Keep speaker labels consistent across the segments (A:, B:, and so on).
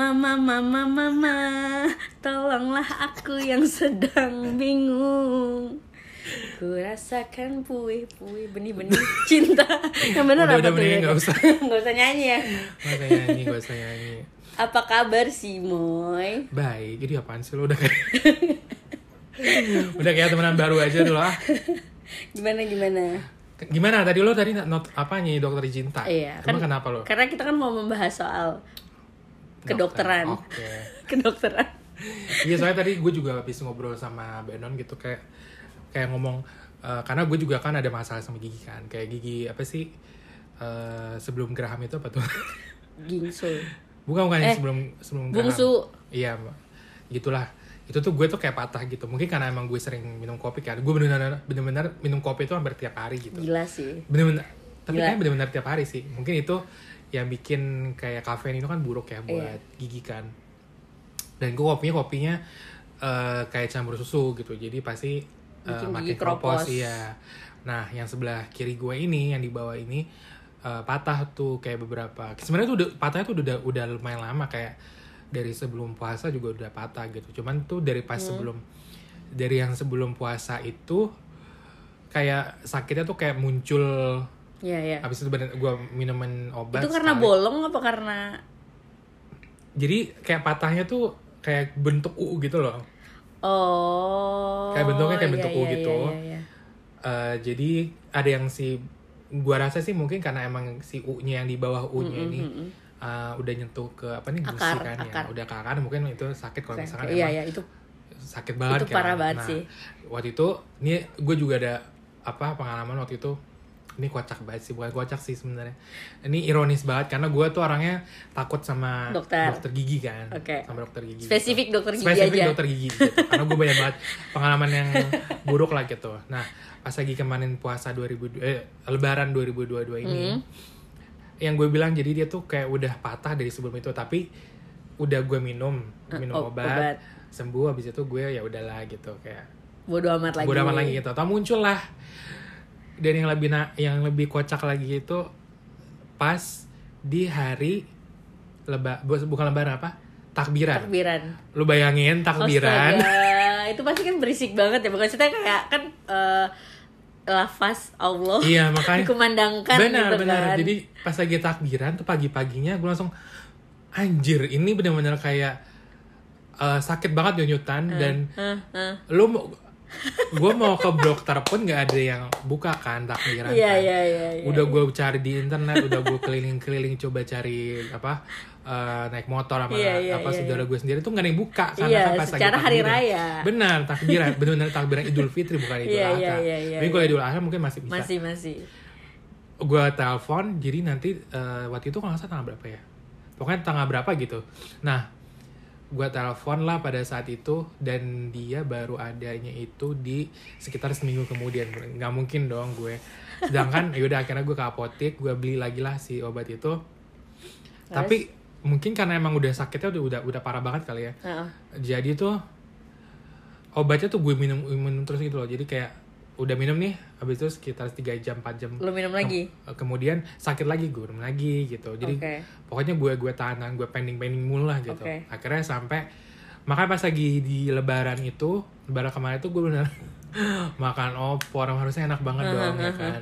A: Mama, mama, mama, tolonglah aku yang sedang bingung. Ku rasakan puih-puih benih-benih cinta. Yang benar
B: Udah,
A: apa
B: udah,
A: tuh? ya?
B: nggak usah.
A: Nggak usah nyanyi ya.
B: Gak usah nyanyi, gak usah nyanyi
A: Apa kabar sih, Moy?
B: Baik, jadi apaan sih lo udah kayak Udah kayak temenan baru aja dulu ah
A: Gimana gimana?
B: Gimana tadi lo tadi not apa nyanyi dokter cinta?
A: Iya,
B: Emang kenapa lo?
A: Karena kita kan mau membahas soal kedokteran.
B: Oke
A: Kedokteran.
B: Iya soalnya tadi gue juga habis ngobrol sama Benon gitu kayak kayak ngomong eh, karena gue juga kan ada masalah sama gigi kan kayak gigi apa sih eh, sebelum geraham itu apa tuh
A: Gingsul.
B: bukan bukan yang
A: Eh,
B: sebelum sebelum geraham
A: bungsu.
B: iya gitulah itu tuh gue tuh kayak patah gitu mungkin karena emang gue sering minum kopi kan gue bener-bener bener-bener minum kopi itu hampir tiap hari gitu
A: Gila sih.
B: bener-bener tapi kan bener-bener tiap hari sih mungkin itu yang bikin kayak kafein itu kan buruk ya buat
A: Iya.
B: gigi kan. Dan gue kopinya kopinya eh, kayak campur susu gitu. Jadi pasti
A: Bikin
B: makin kropos iya. Nah yang sebelah kiri gue ini yang di bawah ini eh, patah tuh kayak beberapa. Sebenarnya tuh udah patahnya tuh udah udah lumayan lama. Kayak dari sebelum puasa juga udah patah gitu. Cuman tuh dari
A: Hmm.
B: pas sebelum dari yang sebelum puasa itu kayak sakitnya tuh kayak muncul
A: Iya, iya.
B: habis itu bener gue minumin obat
A: Itu karena
B: sekali.
A: bolong apa karena
B: jadi kayak patahnya tuh kayak bentuk U gitu loh
A: Oh.
B: Kayak bentuknya kayak
A: iya,
B: bentuk U
A: iya,
B: gitu. Eh, jadi ada yang si gua rasa sih mungkin karena emang si U-nya yang di bawah U-nya ini
A: mm, mm.
B: eh, udah nyentuh ke apa nih gusi
A: Akar,
B: kan
A: akar.
B: ya udah ke akar mungkin itu sakit kalau misalkan.
A: Iya,
B: emang
A: iya, itu
B: sakit banget
A: itu
B: kan.
A: parah banget
B: Nah,
A: sih.
B: waktu itu ini gue juga ada apa pengalaman waktu itu ini kocak banget sih bukan kocak sih sebenarnya ini ironis banget karena gue tuh orangnya takut sama
A: Dokter.
B: gigi kan
A: Oke.
B: sama dokter gigi
A: Spesifik
B: gitu.
A: dokter gigi
B: spesifik
A: aja.
B: dokter gigi gitu. karena gue banyak banget pengalaman yang buruk lah gitu nah pas lagi kemarin puasa 2000 eh, lebaran 2022 ini
A: Hmm.
B: yang gue bilang jadi dia tuh kayak udah patah dari sebelum itu tapi udah gue minum minum
A: oh,
B: obat,
A: obat.
B: sembuh habis itu gue ya udahlah gitu kayak
A: bodo amat lagi.
B: bodo amat lagi gitu. Atau muncul lah. Dan yang lebih na- yang lebih kocak lagi itu pas di hari leba bu- bukan lebaran apa? Takbiran.
A: Takbiran.
B: Lu bayangin takbiran.
A: Astaga, itu pasti kan berisik banget ya. Maksudnya kayak kan eh, lafaz Allah
B: iya, makanya
A: dikumandangkan
B: benar
A: gitu
B: benar.
A: kan.
B: Jadi pas lagi takbiran tuh pagi-paginya gue langsung anjir, ini benar-benar kayak eh, sakit banget nyunyutan dan
A: Hah, hah.
B: lu mau gue mau ke dokter pun nggak ada yang buka kan takbiran
A: Iya,
B: kan.
A: iya, iya, iya.
B: udah gue cari di internet udah gue keliling-keliling coba cari apa eh, naik motor sama
A: Iya, iya,
B: apa
A: iya,
B: saudara gue sendiri tuh nggak ada yang buka karena
A: Iya,
B: kan pas lagi
A: secara hari raya.
B: benar takbiran benar-benar takbiran idul fitri bukan idul
A: Iya,
B: adha
A: iya, iya, iya,
B: tapi kalau idul adha mungkin masih bisa
A: Masih, masih.
B: gue telepon jadi nanti eh, waktu itu kalau nggak salah tanggal berapa ya pokoknya tanggal berapa gitu nah gue telepon lah pada saat itu dan dia baru adanya itu di sekitar seminggu kemudian. Nggak mungkin dong gue. Sedangkan yaudah akhirnya gue ke apotek gue beli lagi lah si obat itu. Tapi mungkin karena emang udah sakitnya udah udah udah parah banget kali ya.
A: Heeh.
B: jadi tuh obatnya tuh gue minum minum terus gitu loh. Jadi kayak udah minum nih habis itu sekitar 3 jam 4 jam
A: Lu minum lagi?
B: Kem- kemudian sakit lagi gue minum lagi gitu jadi
A: Oke.
B: pokoknya gue gue tahan gue pending pending mulu lah gitu
A: Oke.
B: akhirnya sampai makanya pas lagi di lebaran itu lebaran kemarin itu gue bener makan opor harusnya enak banget dong ya kan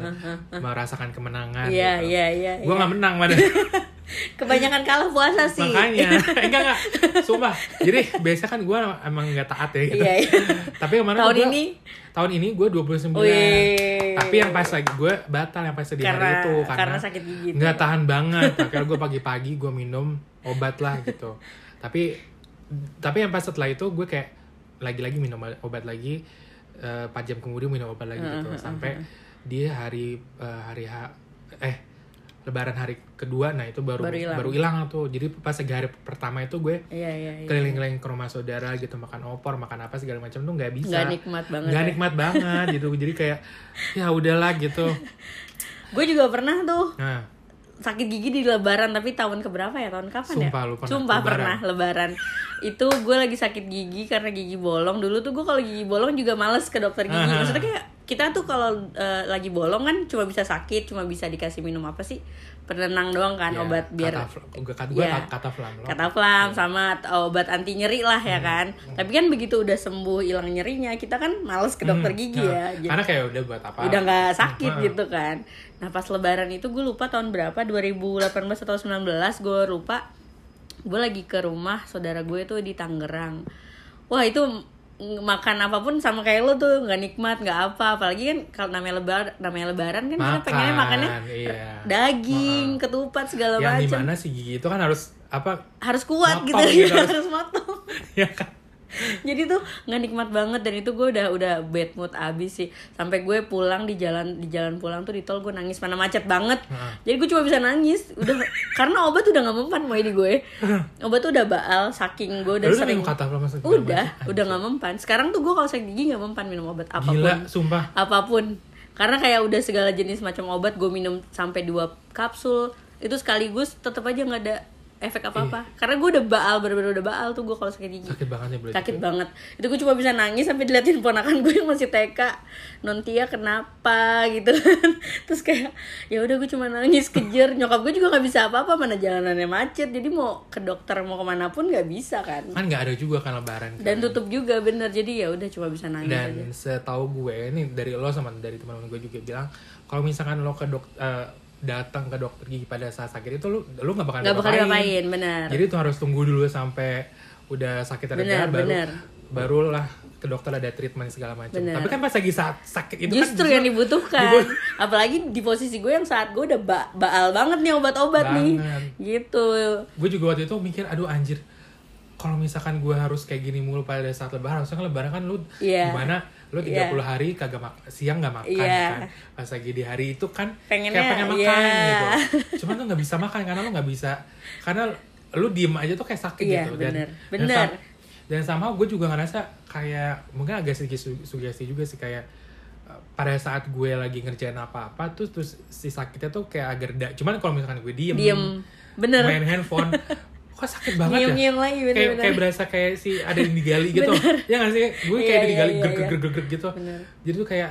B: merasakan kemenangan
A: Iya,
B: gitu.
A: iya, iya.
B: gue
A: iya.
B: nggak menang pada
A: Kebanyakan kalah puasa sih.
B: makanya. Enggak enggak. Sumpah. Jadi biasa kan gue emang nggak taat ya gitu.
A: Iya, iya.
B: tapi kemarin
A: Tahun
B: gua-
A: ini?
B: tahun ini gue 29
A: Wih.
B: tapi yang pas lagi gue batal yang pas di hari
A: Karena-
B: itu karena,
A: karena sakit gigi.
B: nggak tahan banget. Akhirnya gue pagi-pagi gue minum obat lah gitu. Tapi tapi yang pas setelah itu gue kayak lagi-lagi minum obat lagi. Eh, 4 jam kemudian minum obat lagi gitu. Sampai di hari eh, hari H eh lebaran hari kedua nah itu baru
A: Baru hilang.
B: tuh. Jadi pas hari pertama itu gue
A: Iya, iya, iya.
B: keliling-keliling ke rumah saudara gitu makan opor makan apa segala macam tuh nggak bisa.
A: Nggak nikmat banget
B: nggak
A: ya.
B: nikmat banget gitu. Jadi kayak ya udahlah gitu.
A: Gue juga pernah tuh
B: nah.
A: sakit gigi di lebaran tapi tahun keberapa ya? Tahun kapan ya?
B: Sumpah, lu pernah
A: sumpah
B: lebaran.
A: pernah lebaran. Itu gue lagi sakit gigi karena gigi bolong. Dulu tuh gue kalau gigi bolong juga males ke dokter gigi.
B: Aha.
A: maksudnya kayak kita tuh kalau eh, lagi bolong kan cuma bisa sakit cuma bisa dikasih minum apa sih? Penenang doang kan
B: Ya,
A: obat biar
B: kata, gue
A: Iya.
B: kata flam
A: kata flam sama t- obat anti nyeri lah
B: Hmm.
A: ya kan tapi kan begitu udah sembuh hilang nyerinya kita kan males ke dokter
B: Hmm,
A: gigi
B: nah,
A: ya Jadi-
B: karena kayak udah buat apa?
A: Udah nggak sakit
B: Hmm,
A: gitu kan. Nah pas lebaran itu gue lupa tahun berapa 2018 atau 19 gue lupa. Gue lagi ke rumah saudara gue tuh di Tangerang. Wah itu makan apa pun sama kayak lo tuh nggak nikmat nggak apa. Apalagi kan kalau namanya lebaran namanya lebaran kan kita
B: Makan,
A: pengennya makannya
B: iya.
A: daging ketupat segala
B: yang
A: macam
B: di mana si gigi itu kan harus apa?
A: Harus kuat
B: Motong
A: gitu,
B: gitu, harus-
A: harus motong
B: ya kan
A: jadi tuh nggak nikmat banget dan itu gue udah udah bad mood abis sih. Sampai gue pulang di jalan di jalan pulang tuh di tol gue nangis mana macet banget. Jadi gue cuma bisa nangis udah karena obat udah nggak mempan mau di gue. Obat tuh udah baal saking gue udah
B: Lu udah
A: sering
B: kata flam segala
A: udah udah nggak mempan. Sekarang tuh gue kalau sakit gigi nggak mempan minum obat apa pun.
B: Gila sumpah.
A: Apa pun. Karena kayak udah segala jenis macam obat gue minum sampai dua kapsul. Itu sekaligus tetap aja nggak ada efek apa apa karena gue udah baal bener-bener udah baal tuh gue kalau sakit gigi.
B: Sakit banget ya berarti
A: sakit banget. Itu gue cuma bisa nangis sampai diliatin ponakan gue yang masih TK nontia kenapa? Gitu kan. Terus kayak ya udah gue cuma nangis kejer nyokap gue juga nggak bisa apa-apa mana jalanannya macet. Jadi mau ke dokter mau ke mana pun nggak bisa kan.
B: Kan nggak ada juga kan lebaran kan.
A: dan tutup juga bener. Jadi ya udah cuma bisa nangis
B: dan
A: aja.
B: setahu gue ini dari lo sama dari teman-teman gue juga bilang kalau misalkan lo ke dok eh, datang ke dokter gigi pada saat sakit itu lo lo nggak bakal
A: nggak bakal diapain. bener
B: jadi itu harus tunggu dulu sampai udah sakit reda baru
A: bener.
B: barulah ke dokter ada treatment segala macam. Tapi kan pas lagi saat sakit itu
A: justru
B: kan
A: yang dibutuhkan. apalagi di posisi gue yang saat gue udah ba- baal banget nih obat-obat nih. Gitu.
B: Gue juga waktu itu mikir aduh anjir. Kalau misalkan gue harus kayak gini mulu pada saat lebaran harusnya kan lebaran kan lu
A: Iya.
B: gimana lu 30
A: Iya.
B: hari kagak mak siang nggak makan
A: Iya.
B: kan pas lagi di hari itu kan
A: Pengennya,
B: kayak pengen makan
A: iya.
B: gitu cuman lu nggak bisa makan karena lu nggak bisa karena lu diem aja tuh kayak sakit
A: Iya,
B: gitu dan
A: bener.
B: dan
A: Bener.
B: sam- dan sama gue juga ngerasa kayak mungkin agak sedikit su- sugesti juga sih kayak uh, pada saat gue lagi ngerjain apa-apa tuh terus si sakitnya tuh kayak agak reda cuman kalau misalkan gue diem,
A: diem bener
B: main handphone kok sakit banget ya
A: Nyium-nyium lagi,
B: kayak
A: bener-bener.
B: kayak berasa kayak si ada yang digali gitu ya nggak sih gue kayak ada
A: iya,
B: digali
A: iya.
B: greg greg greg gitu
A: Bener.
B: jadi tuh kayak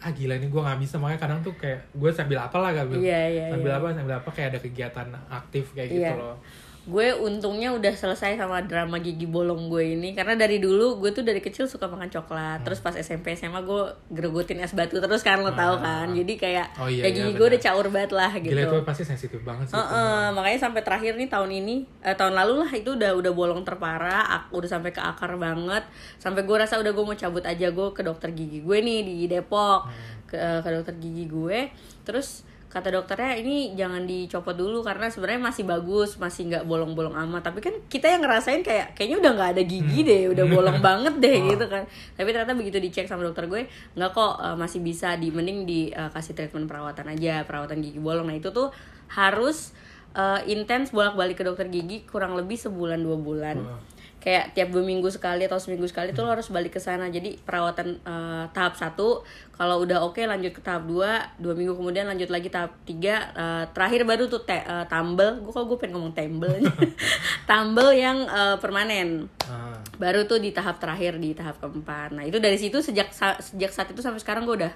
B: ah gila nih gue nggak bisa makanya kadang tuh kayak gue sambil apa lah gak
A: Iya, iya,
B: sambil
A: iya.
B: apa sambil apa kayak ada kegiatan aktif kayak
A: Iya.
B: gitu loh
A: gue untungnya udah selesai sama drama gigi bolong gue ini. Karena dari dulu gue tuh dari kecil suka makan coklat.
B: Hmm.
A: terus pas SMP SMA gue gregotin es batu terus kan lo tau kan? Jadi kayak
B: Oh, iya,
A: ya
B: iya,
A: gigi gue
B: benar.
A: udah caur banget lah gitu.
B: gila itu pasti sensitif banget sih itu.
A: Heeh, makanya sampai terakhir nih tahun ini eh, tahun lalu lah itu udah udah bolong terparah ak- udah sampai ke akar banget. Sampai gue rasa udah gue mau cabut aja gue ke dokter gigi gue nih di Depok. Ke, ke dokter gigi gue. Terus kata dokternya ini jangan dicopot dulu karena sebenarnya masih bagus masih nggak bolong-bolong amat. Tapi kan kita yang ngerasain kayak kayaknya udah nggak ada gigi deh udah bolong banget deh gitu kan. Tapi ternyata begitu dicek sama dokter gue nggak kok eh, masih bisa di mending dikasih treatment perawatan aja perawatan gigi bolong. Nah itu tuh harus eh, intens bolak-balik ke dokter gigi kurang lebih sebulan dua bulan.
B: Wah.
A: Kayak tiap dua minggu sekali atau seminggu sekali tuh lo harus balik ke sana. Jadi perawatan eh, tahap satu kalau udah oke lanjut ke tahap dua dua minggu kemudian lanjut lagi tahap tiga eh, terakhir baru tuh te- eh, tambel. Gue kok gue pengen ngomong tambel tambel yang eh, permanen.
B: Ah.
A: baru tuh di tahap terakhir di tahap keempat. Nah itu dari situ sejak sejak saat itu sampai sekarang gue udah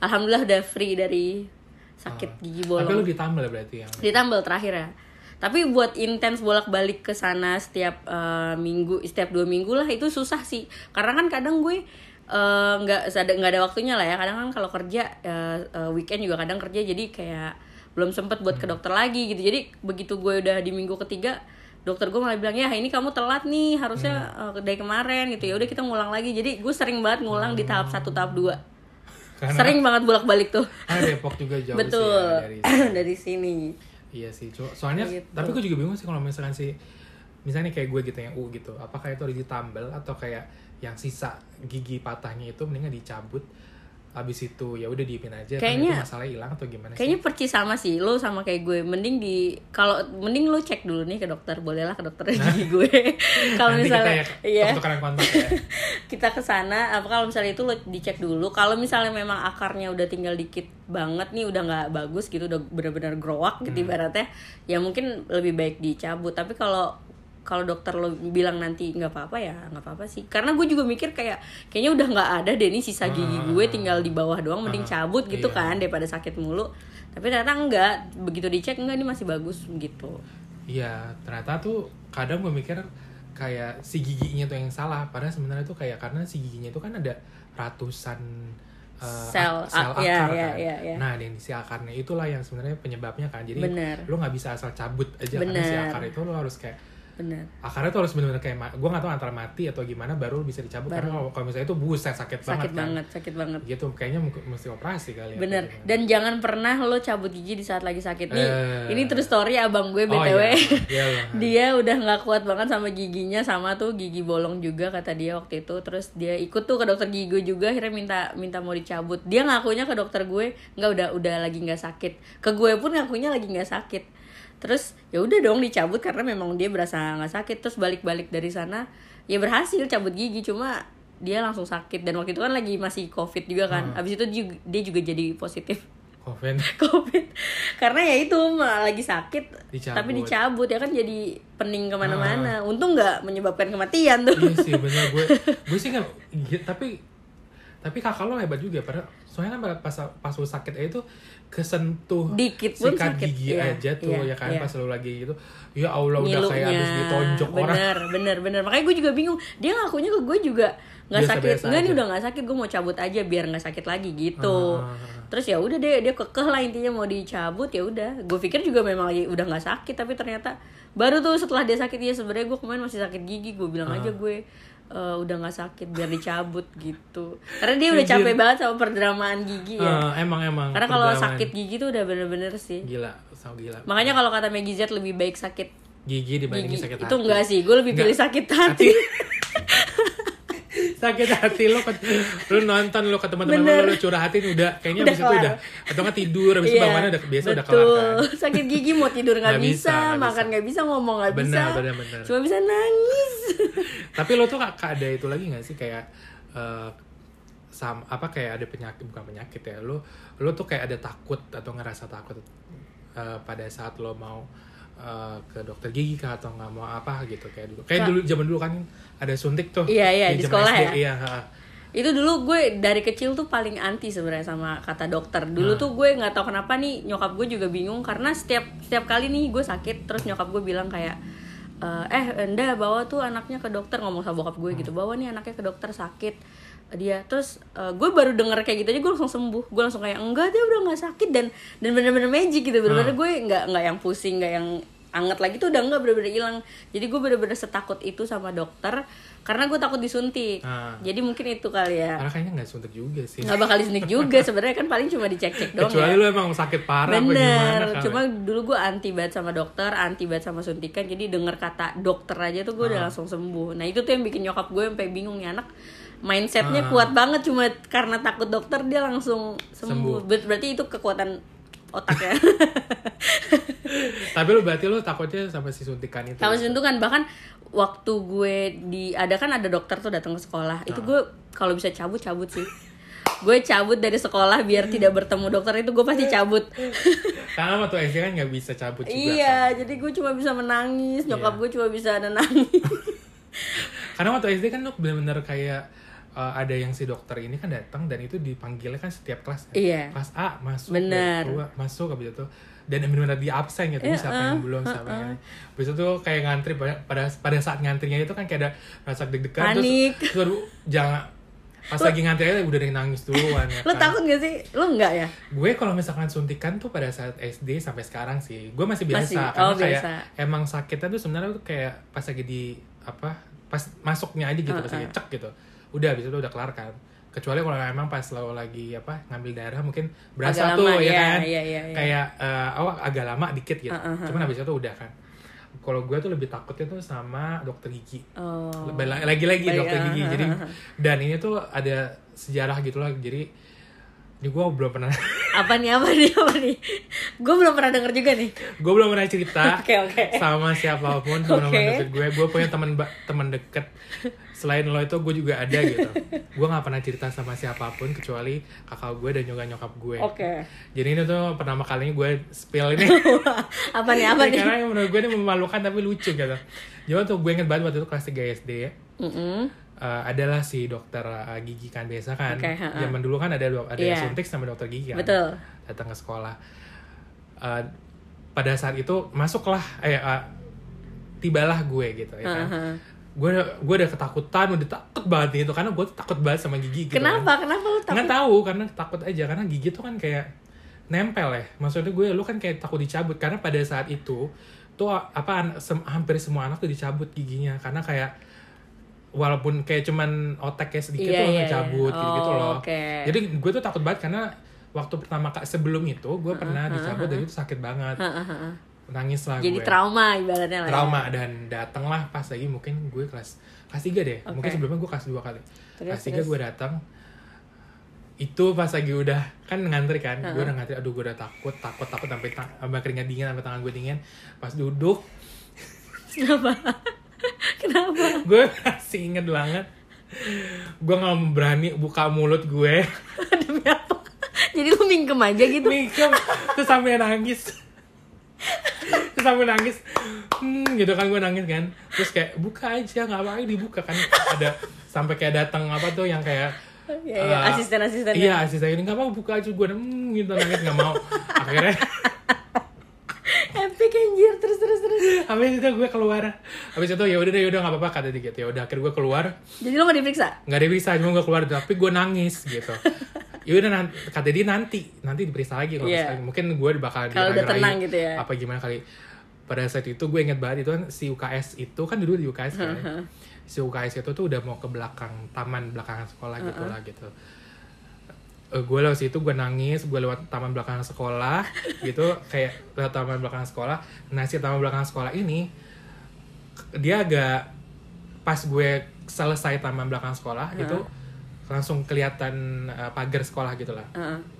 A: alhamdulillah udah free dari sakit gigi bolong.
B: Tapi lu ditambal ya berarti yang
A: ditambal terakhir ya tapi buat intens bolak-balik ke sana setiap eh, minggu setiap dua minggu lah itu susah sih. Karena kan kadang gue eh, nggak ada nggak ada waktunya lah ya. Kadang kan kalau kerja eh, eh, weekend juga kadang kerja jadi kayak belum sempet buat ke dokter lagi gitu. Jadi begitu gue udah di minggu ketiga dokter gue malah bilang ya ini kamu telat nih harusnya eh, dari kemarin gitu. Ya udah kita ngulang lagi. Jadi gue sering banget ngulang di tahap satu tahap dua.
B: Karena
A: sering banget bolak-balik tuh.
B: Ah, Depok juga jauh
A: betul
B: sih ya, dari
A: dari sini
B: Iya sih, cuma soalnya
A: Gitu.
B: tapi gue juga bingung sih kalau misalkan sih misalnya kayak gue gitu yang U gitu, apakah itu harus ditambal atau kayak yang sisa gigi patahnya itu mendingan dicabut habis itu ya udah diemin aja
A: Kayaknya-
B: masalah hilang atau gimana
A: Kayaknya
B: sih?
A: percis sama sih, lo sama kayak gue. Mending di kalau mending lo cek dulu nih ke dokter, bolehlah ke dokter gigi gue. kalau misalnya
B: kita
A: iya
B: ya tukeran kontak ya.
A: kita ke sana, apa kalau misalnya itu lo dicek dulu. Kalau misalnya memang akarnya udah tinggal dikit banget nih, udah nggak bagus gitu, udah benar-benar growak
B: Hmm.
A: gitu ibaratnya, ya mungkin lebih baik dicabut. Tapi kalau kalau dokter lo bilang nanti nggak apa-apa ya nggak apa-apa sih karena gue juga mikir kayak kayaknya udah nggak ada deh nih sisa gigi gue tinggal di bawah doang mending
B: Ah,
A: cabut gitu
B: iya.
A: kan daripada sakit mulu tapi ternyata enggak begitu dicek enggak ini masih bagus gitu
B: Iya, ternyata tuh kadang gue mikir kayak si giginya tuh yang salah. Padahal sebenarnya tuh kayak karena si giginya itu kan ada ratusan uh,
A: Sel,
B: sel
A: ah, iya,
B: akar
A: iya,
B: kan.
A: iya, iya.
B: Nah, dan si akarnya itulah yang sebenarnya penyebabnya kan. Jadi
A: Bener.
B: lu nggak bisa asal cabut aja karena si
A: Bener.
B: akar itu lu harus kayak
A: bener
B: akarnya tuh harus benar-benar kayak gue nggak tahu antara mati atau gimana baru bisa dicabut karena kalau kalau misalnya itu buset sakit,
A: sakit
B: banget,
A: banget
B: kan.
A: sakit banget
B: Gitu kayaknya mesti operasi kali ya.
A: bener
B: Gitu.
A: dan jangan pernah lo cabut gigi di saat lagi sakit nih
B: Eh.
A: ini terus story abang gue
B: Oh,
A: btw
B: iya. Iya, loh.
A: dia udah nggak kuat banget sama giginya sama tuh gigi bolong juga kata dia waktu itu terus dia ikut tuh ke dokter gigi gue juga akhirnya minta minta mau dicabut dia ngakunya ke dokter gue nggak udah udah lagi nggak sakit ke gue pun ngakunya lagi nggak sakit terus ya udah dong dicabut karena memang dia berasa nggak sakit. Terus balik-balik dari sana ya berhasil cabut gigi. Cuma dia langsung sakit. Dan waktu itu kan lagi masih covid juga kan.
B: Hmm.
A: abis itu dia juga, dia juga jadi positif.
B: Covid.
A: covid. Karena ya itu lagi sakit
B: Dicabut.
A: tapi dicabut. Ya kan jadi pening ke mana-mana. Untung nggak menyebabkan kematian tuh.
B: Iya sih bener. Gue gue sih iya, tapi tapi kakak lo hebat juga. Padahal soalnya kan pas pas lo sakit aja tuh kesentuh
A: Dikit pun
B: sikat
A: sakit,
B: gigi
A: iya,
B: aja tuh
A: iya,
B: ya kan?
A: iya.
B: pas lo lagi gitu ya allah udah kayak habis ditonjok orang.
A: Bener bener bener. Makanya gue juga bingung. Dia ngakunya ke gue juga nggak sakit. Enggak nih udah nggak sakit gue mau cabut aja biar nggak sakit lagi gitu.
B: Ah.
A: terus ya udah deh dia kekeh lah intinya mau dicabut ya udah. Gue pikir juga memang lagi udah nggak sakit tapi ternyata baru tuh setelah dia sakit ya sebenarnya gue kemarin masih sakit gigi gue bilang aja gue eh, udah nggak sakit biar dicabut gitu. Karena dia udah capek banget sama perdramaan gigi ya.
B: Ah, emang emang
A: karena kalau sakit gigi tuh udah bener-bener sih.
B: Gila sama gila.
A: Makanya kalau kata Maggie Z lebih baik sakit
B: gigi dibandingin
A: gigi.
B: sakit
A: itu
B: hati.
A: enggak sih gue lebih pilih sakit hati
B: sakit hati lo lu nonton lo ke teman-teman
A: Bener.
B: lo, lo curhatin udah. Kayaknya
A: Udah
B: abis itu udah. atau nggak tidur abis itu
A: Iya,
B: bangunnya udah biasa udah kelar kan.
A: Sakit gigi mau tidur nggak
B: bisa,
A: bisa,
B: nggak
A: makan
B: bisa.
A: nggak bisa ngomong nggak bisa.
B: benar, benar.
A: cuma bisa nangis.
B: Tapi lo tuh kak ada itu lagi nggak sih? Kayak eh, sam apa kayak ada penyakit bukan penyakit ya lo lo tuh kayak ada takut atau ngerasa takut eh, pada saat lo mau eh, ke dokter gigi kah atau nggak mau apa gitu kayak dulu. Kayak dulu zaman dulu kan ada suntik tuh.
A: Iya, iya, di
B: zaman
A: sekolah
B: SD,
A: ya?
B: iya ha.
A: itu dulu gue dari kecil tuh paling anti sebenarnya sama kata dokter. Dulu
B: Nah.
A: tuh gue nggak tahu kenapa nih nyokap gue juga bingung karena setiap setiap kali nih gue sakit terus nyokap gue bilang kayak eh eh enda bawa tuh anaknya ke dokter. Ngomong sama bokap gue gitu bawa nih anaknya ke dokter sakit dia. Terus eh, gue baru denger kayak gitu aja gue langsung sembuh. Gue langsung kayak enggak dia udah nggak sakit dan dan bener-bener magic gitu. Bener-bener gue nggak nggak yang pusing nggak yang anget lagi tuh udah nggak bener-bener hilang. Jadi gue bener-bener setakut itu sama dokter karena gue takut disuntik.
B: Ah.
A: jadi mungkin itu kali ya.
B: Karena kayaknya nggak suntik juga sih.
A: Nggak bakal disuntik juga sebenarnya kan paling cuma dicek-cek doang
B: kecuali
A: ya.
B: lo emang sakit parah apa gimana
A: bener
B: kali.
A: cuma dulu gue anti banget sama dokter anti banget sama suntikan. Jadi denger kata dokter aja tuh gue
B: Ah.
A: udah langsung sembuh. Nah itu tuh yang bikin nyokap gue sampai bingung nih anak mindsetnya
B: Ah.
A: kuat banget cuma karena takut dokter dia langsung sembuh,
B: Sembuh.
A: Ber- berarti itu kekuatan otak ya?
B: Tapi lo berarti lo takutnya sampai si suntikan itu.
A: Sama suntikan. Bahkan waktu gue di ada kan ada dokter tuh datang ke sekolah. Itu gue kalau bisa cabut cabut sih. Gue cabut dari sekolah biar tidak bertemu dokter itu gue pasti cabut.
B: Karena waktu SD kan nggak bisa cabut juga
A: iya
B: kan.
A: jadi gue cuma bisa menangis. Nyokap
B: Iya.
A: gue cuma bisa nangis.
B: Karena waktu SD kan lo bener-bener kayak uh, ada yang si dokter ini kan datang dan itu dipanggilnya kan setiap kelas kan.
A: Iya.
B: kelas A masuk
A: Bener.
B: keluar masuk habis itu dan benar-benar di absen gitu
A: Iya,
B: siapa yang belum siapa yang ini. habis itu tuh kayak ngantri pada pada pada saat ngantrinya itu kan kayak ada rasa deg-degan
A: Panik.
B: terus, terus jangan pas lagi ngantri aja udah ada yang nangis duluan ya
A: lo
B: kan.
A: takut gak sih lo enggak ya
B: gue kalau misalkan suntikan tuh pada saat SD sampai sekarang sih gue masih biasa
A: Masih?
B: karena
A: Oh,
B: kayak
A: biasa.
B: emang sakitnya tuh sebenarnya tuh kayak pas lagi di apa pas masuknya aja gitu pas lagi cek gitu udah habis itu udah kelar kan. Kecuali kalau emang pas lo lagi apa ngambil darah mungkin berasa
A: Agak
B: tuh
A: lama,
B: ya
A: iya,
B: kan?
A: iya, iya, iya.
B: kayak eh, oh agak lama dikit gitu.
A: Uh, uh, uh,
B: cuman habis itu udah kan. Kalau gue tuh lebih takutnya tuh sama dokter gigi.
A: Oh.
B: Lagi-lagi
A: Baik,
B: dokter gigi.
A: ah,
B: jadi
A: ah.
B: dan ini tuh ada sejarah gitu lah. Jadi ini gue belum pernah
A: Apa nih apa nih apa nih? Gue belum pernah denger juga nih.
B: gue belum pernah cerita
A: Oke, oke.
B: sama siapa pun
A: teman-teman
B: deket gue gue punya teman teman deket selain lo itu gue juga ada gitu gue nggak pernah cerita sama siapa pun kecuali kakak gue dan juga nyokap gue
A: Oke.
B: jadi ini tuh pertama kalinya gue spill ini
A: apa nih apa nih?
B: karena menurut gue ini memalukan tapi lucu gitu jadi tuh gue inget banget waktu itu kelas 3 SD ya
A: Mm-mm.
B: Eh, adalah si dokter eh, gigi kan biasa kan
A: Oke, ha-ha.
B: zaman dulu kan ada ada
A: Iya.
B: suntik sama dokter gigi kan
A: Betul.
B: datang ke sekolah Eh, pada saat itu masuklah eh eh, tibalah gue gitu ya kan
A: Heeh.
B: Gue gue udah ketakutan udah takut banget nih itu karena gue takut banget sama gigi gitu
A: Kenapa? Kenapa lu
B: kan. nggak
A: takut?
B: tahu karena takut aja karena gigi tuh kan kayak nempel ya maksudnya gue lu kan kayak takut dicabut karena pada saat itu tuh apa sem- hampir semua anak tuh dicabut giginya karena kayak walaupun kayak cuman otaknya sedikit
A: Iya,
B: tuh
A: iya,
B: cabut
A: iya.
B: gitu, gitu
A: Oh,
B: loh
A: oke.
B: jadi gue tuh takut banget karena waktu pertama kak sebelum itu gue pernah dicabut dan itu sakit banget. Nangis lah
A: Jadi
B: gue
A: trauma ibaratnya lah. ya.
B: trauma dan datang lah pas lagi mungkin gue kelas kelas 3 deh
A: Oke.
B: mungkin sebelumnya gue kelas 2 kali
A: Terus,
B: kelas 3
A: terus.
B: gue datang itu pas lagi udah kan ngantri kan gue udah ngantri aduh gue udah takut takut takut sampai tang- sampai keringat dingin sampai tangan gue dingin pas duduk
A: Kenapa? Kenapa?
B: gue masih inget banget gue nggak berani buka mulut gue
A: Demi apa? Jadi lu mingkem aja gitu.
B: Mikem terus sampai nangis terus sampai nangis. Hmm, gitu kan gue nangis kan. Terus kayak buka aja nggak apa-apa dibuka? Kan ada sampai kayak datang apa tuh yang kayak
A: Ya, ya,
B: eh,
A: asisten-asistennya.
B: iya asisten ini nggak mau buka aja. Gue hmm, gitu nangis nggak mau. Akhirnya
A: Epic anjir. Terus terus terus.
B: habis itu gue keluar. Habis itu ya udah deh udah nggak apa-apa kata dia gitu ya udah akhirnya gue keluar.
A: Jadi lu mau diperiksa?
B: nggak bisa cuma gue keluar. Tapi gue nangis gitu. Ya udah nanti kata dia nanti. Nanti diperiksa lagi kalau
A: Iya.
B: misalnya. Mungkin gue bakal
A: Kalau udah tenang gitu ya.
B: apa gimana kali pada saat itu gue inget banget itu kan si UKS itu kan dulu di UKS kan si UKS itu tuh udah mau ke belakang taman belakangan sekolah gitu lah gitu. Eh, gue lewat situ gue nangis gue lewat taman belakang sekolah gitu kayak lewat taman belakang sekolah. Nah si taman belakang sekolah ini dia agak pas gue selesai taman belakang sekolah itu langsung kelihatan eh, pagar sekolah gitu lah.
A: Heeh.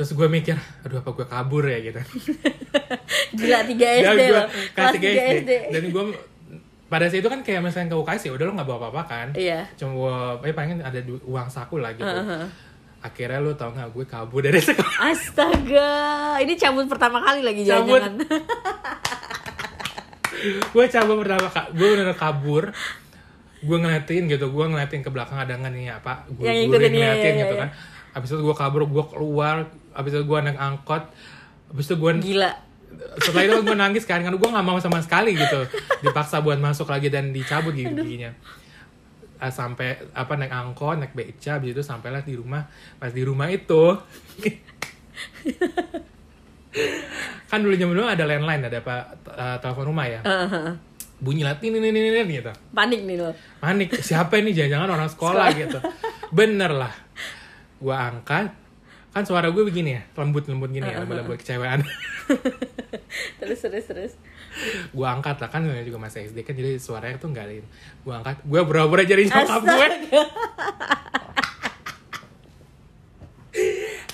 B: Terus gue mikir aduh apa gue kabur ya gitu
A: Gila 3
B: Dan
A: SD loh.
B: kelas
A: Kelas
B: 3
A: 3
B: SD.
A: SD.
B: dan gue pada saat itu kan kayak misalnya ke UKS ya udah lo nggak bawa apa-apa kan
A: Iya.
B: cuma gue eh paling ada uang saku lah gitu
A: Heeh.
B: akhirnya lo tau nggak gue kabur dari sekolah
A: Astaga, ini cabut pertama kali lagi
B: Cabut.
A: jangan-jangan.
B: gue coba pertama kak gue bener kabur gue ngeliatin gitu gue ngeliatin ke belakang ada nggak nih apa gue
A: Yang
B: gue
A: ngikutin, iya,
B: ngeliatin
A: iya,
B: gitu
A: iya.
B: kan abis itu gue kabur gue keluar abis itu gue naik angkot abis itu gue
A: Gila.
B: setelah itu gue nangis kan karena gue nggak mau sama sekali gitu. Dipaksa buat masuk lagi dan dicabut gigi giginya. Ah, sampai apa naik angkot naik beca habis itu sampailah di rumah. Pas di rumah itu kan dulu zaman dulu ada landline ada apa eh, telepon rumah ya.
A: Heeh.
B: bunyi lah ini ini ini gitu.
A: Panik nih lo.
B: panik siapa ini? Jangan-jangan orang sekolah gitu. Bener lah. Gue angkat kan suara gue begini ya lembut lembut gini ya lembut lembut kecewean
A: Terus terus terus.
B: gue angkat lah kan juga masih SD kan jadi suaranya tuh nggak ada gue angkat gue pura-pura jadi nyokap gue.